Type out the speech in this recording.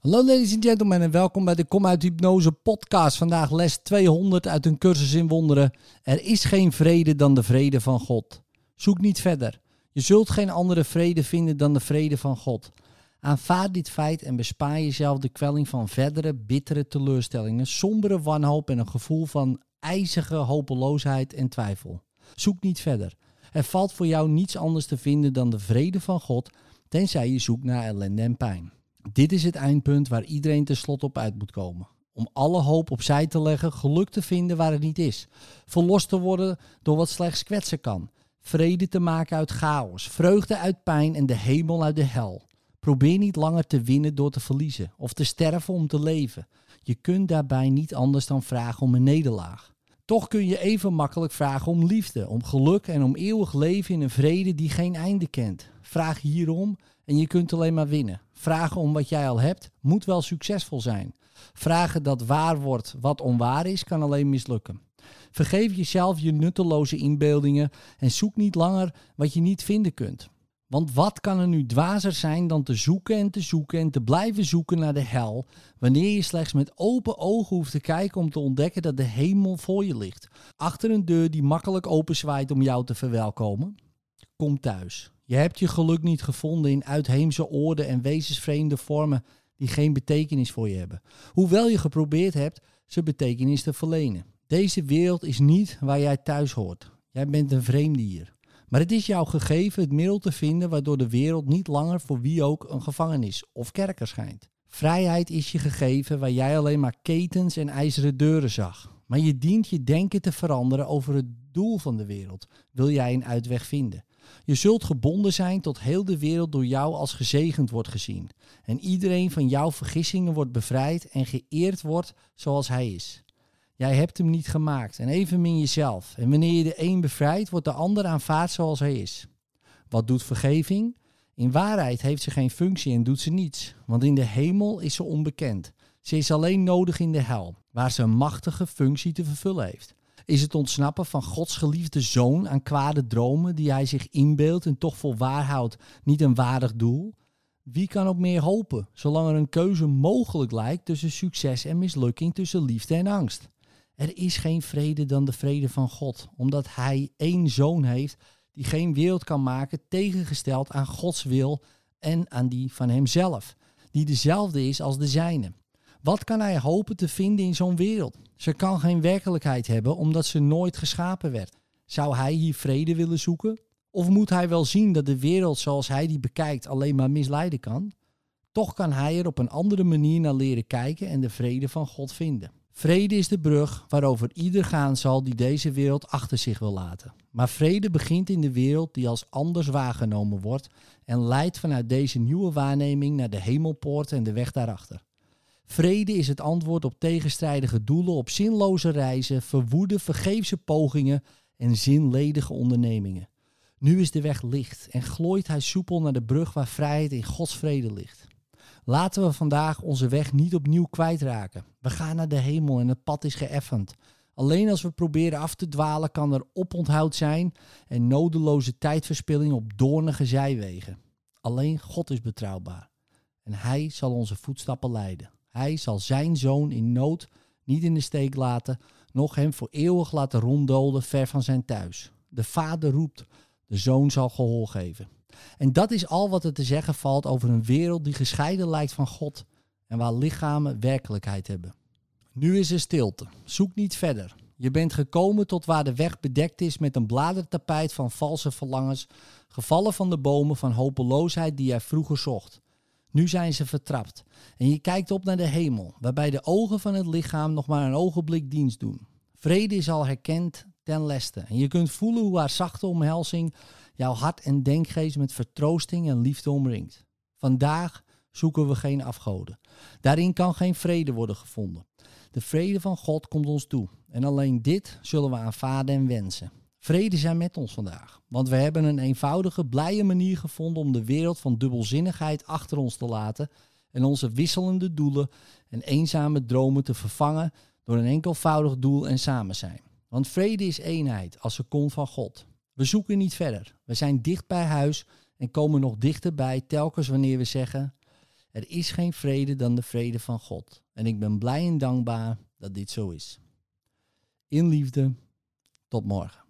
Hallo ladies and gentlemen en welkom bij de Kom uit Hypnose podcast. Vandaag les 200 uit een cursus in wonderen. Er is geen vrede dan de vrede van God. Zoek niet verder. Je zult geen andere vrede vinden dan de vrede van God. Aanvaard dit feit en bespaar jezelf de kwelling van verdere bittere teleurstellingen, sombere wanhoop en een gevoel van ijzige hopeloosheid en twijfel. Zoek niet verder. Er valt voor jou niets anders te vinden dan de vrede van God, tenzij je zoekt naar ellende en pijn. Dit is het eindpunt waar iedereen tenslotte op uit moet komen. Om alle hoop opzij te leggen, geluk te vinden waar het niet is. Verlost te worden door wat slechts kwetsen kan. Vrede te maken uit chaos, vreugde uit pijn en de hemel uit de hel. Probeer niet langer te winnen door te verliezen of te sterven om te leven. Je kunt daarbij niet anders dan vragen om een nederlaag. Toch kun je even makkelijk vragen om liefde, om geluk en om eeuwig leven in een vrede die geen einde kent. Vraag hierom en je kunt alleen maar winnen. Vragen om wat jij al hebt moet wel succesvol zijn. Vragen dat waar wordt wat onwaar is, kan alleen mislukken. Vergeef jezelf je nutteloze inbeeldingen en zoek niet langer wat je niet vinden kunt. Want wat kan er nu dwazer zijn dan te zoeken en te zoeken en te blijven zoeken naar de hel, wanneer je slechts met open ogen hoeft te kijken om te ontdekken dat de hemel voor je ligt, achter een deur die makkelijk openzwaait om jou te verwelkomen? Kom thuis. Je hebt je geluk niet gevonden in uitheemse oorden en wezensvreemde vormen die geen betekenis voor je hebben. Hoewel je geprobeerd hebt ze betekenis te verlenen. Deze wereld is niet waar jij thuis hoort. Jij bent een vreemde hier. Maar het is jou gegeven het middel te vinden waardoor de wereld niet langer voor wie ook een gevangenis of kerker schijnt. Vrijheid is je gegeven waar jij alleen maar ketens en ijzeren deuren zag. Maar je dient je denken te veranderen over het doel van de wereld, wil jij een uitweg vinden. Je zult gebonden zijn tot heel de wereld door jou als gezegend wordt gezien. En iedereen van jouw vergissingen wordt bevrijd en geëerd wordt zoals hij is. Jij hebt hem niet gemaakt en evenmin jezelf. En wanneer je de een bevrijdt, wordt de ander aanvaard zoals hij is. Wat doet vergeving? In waarheid heeft ze geen functie en doet ze niets, want in de hemel is ze onbekend. Ze is alleen nodig in de hel, waar ze een machtige functie te vervullen heeft. Is het ontsnappen van Gods geliefde zoon aan kwade dromen die hij zich inbeeldt en toch voor waar houdt niet een waardig doel? Wie kan op meer hopen, zolang er een keuze mogelijk lijkt tussen succes en mislukking, tussen liefde en angst? Er is geen vrede dan de vrede van God, omdat Hij één zoon heeft die geen wereld kan maken tegengesteld aan Gods wil en aan die van Hemzelf, die dezelfde is als de zijne. Wat kan Hij hopen te vinden in zo'n wereld? Ze kan geen werkelijkheid hebben omdat ze nooit geschapen werd. Zou Hij hier vrede willen zoeken? Of moet Hij wel zien dat de wereld zoals Hij die bekijkt alleen maar misleiden kan? Toch kan Hij er op een andere manier naar leren kijken en de vrede van God vinden. Vrede is de brug waarover ieder gaan zal die deze wereld achter zich wil laten. Maar vrede begint in de wereld die als anders waargenomen wordt en leidt vanuit deze nieuwe waarneming naar de hemelpoort en de weg daarachter. Vrede is het antwoord op tegenstrijdige doelen, op zinloze reizen, verwoede, vergeefse pogingen en zinledige ondernemingen. Nu is de weg licht en glooit hij soepel naar de brug waar vrijheid in Gods vrede ligt. Laten we vandaag onze weg niet opnieuw kwijtraken. We gaan naar de hemel en het pad is geëffend. Alleen als we proberen af te dwalen kan er oponthoud zijn en nodeloze tijdverspilling op doornige zijwegen. Alleen God is betrouwbaar en Hij zal onze voetstappen leiden. Hij zal zijn zoon in nood niet in de steek laten, noch hem voor eeuwig laten ronddolen ver van zijn thuis. De vader roept, de zoon zal gehoor geven. En dat is al wat er te zeggen valt over een wereld die gescheiden lijkt van God en waar lichamen werkelijkheid hebben. Nu is er stilte. Zoek niet verder. Je bent gekomen tot waar de weg bedekt is met een bladertapijt van valse verlangens, gevallen van de bomen van hopeloosheid die jij vroeger zocht. Nu zijn ze vertrapt en je kijkt op naar de hemel, waarbij de ogen van het lichaam nog maar een ogenblik dienst doen. Vrede is al herkend ten leste en je kunt voelen hoe haar zachte omhelzing jouw hart en denkgeest met vertroosting en liefde omringt. Vandaag zoeken we geen afgoden. Daarin kan geen vrede worden gevonden. De vrede van God komt ons toe en alleen dit zullen we aanvaarden en wensen. Vrede zijn met ons vandaag, want we hebben een eenvoudige, blije manier gevonden om de wereld van dubbelzinnigheid achter ons te laten en onze wisselende doelen en eenzame dromen te vervangen door een enkelvoudig doel en samen zijn. Want vrede is eenheid als ze komt van God. We zoeken niet verder. We zijn dicht bij huis en komen nog dichterbij telkens wanneer we zeggen: Er is geen vrede dan de vrede van God. En ik ben blij en dankbaar dat dit zo is. In liefde, tot morgen.